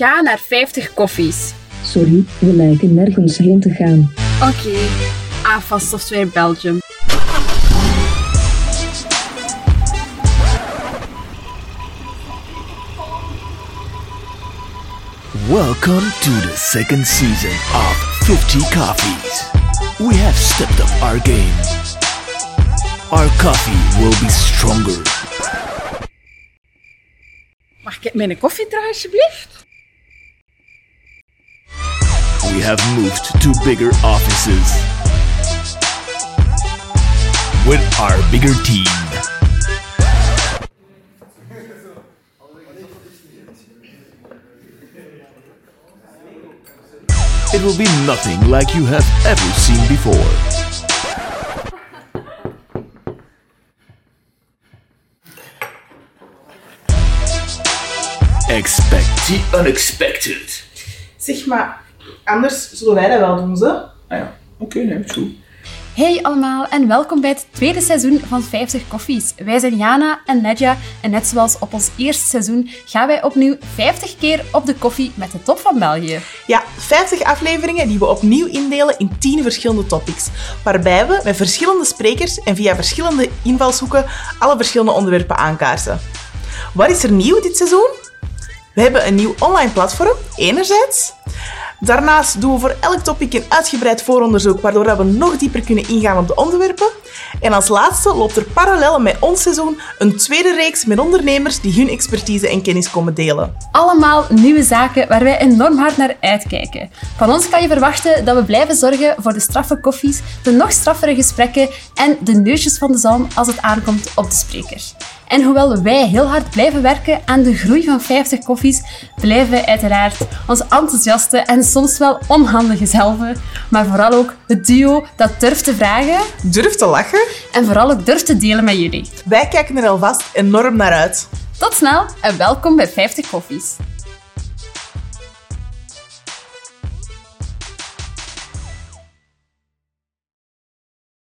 Ga naar 50 koffies. Sorry, we lijken nergens heen te gaan. Oké. AFAS Software Belgium. Welcome to the second season of 50 Coffees. We have stepped up our game. Our coffee will be stronger. Mag ik mijn koffie terug, alsjeblieft? We have moved to bigger offices. With our bigger team. It will be nothing like you have ever seen before. Expect the unexpected. Zeg maar, anders zullen wij dat wel doen, ze. Ah ja, oké, nee, is goed. Hey allemaal en welkom bij het tweede seizoen van 50 Koffies. Wij zijn Jana en Nedja en net zoals op ons eerste seizoen gaan wij opnieuw 50 keer op de koffie met de top van België. Ja, 50 afleveringen die we opnieuw indelen in 10 verschillende topics. Waarbij we met verschillende sprekers en via verschillende invalshoeken alle verschillende onderwerpen aankaarten. Wat is er nieuw dit seizoen? We hebben een nieuw online platform, enerzijds. Daarnaast doen we voor elk topic een uitgebreid vooronderzoek, waardoor we nog dieper kunnen ingaan op de onderwerpen. En als laatste loopt er parallel met ons seizoen een tweede reeks met ondernemers die hun expertise en kennis komen delen. Allemaal nieuwe zaken waar wij enorm hard naar uitkijken. Van ons kan je verwachten dat we blijven zorgen voor de straffe koffies, de nog straffere gesprekken en de neusjes van de zalm als het aankomt op de spreker. En hoewel wij heel hard blijven werken aan de groei van 50 koffies, blijven wij uiteraard onze enthousiaste en soms wel onhandige zelven, maar vooral ook het duo dat durft te vragen Durf te lachen? en vooral ook durft te delen met jullie. Wij kijken er alvast enorm naar uit. Tot snel en welkom bij 50 koffies.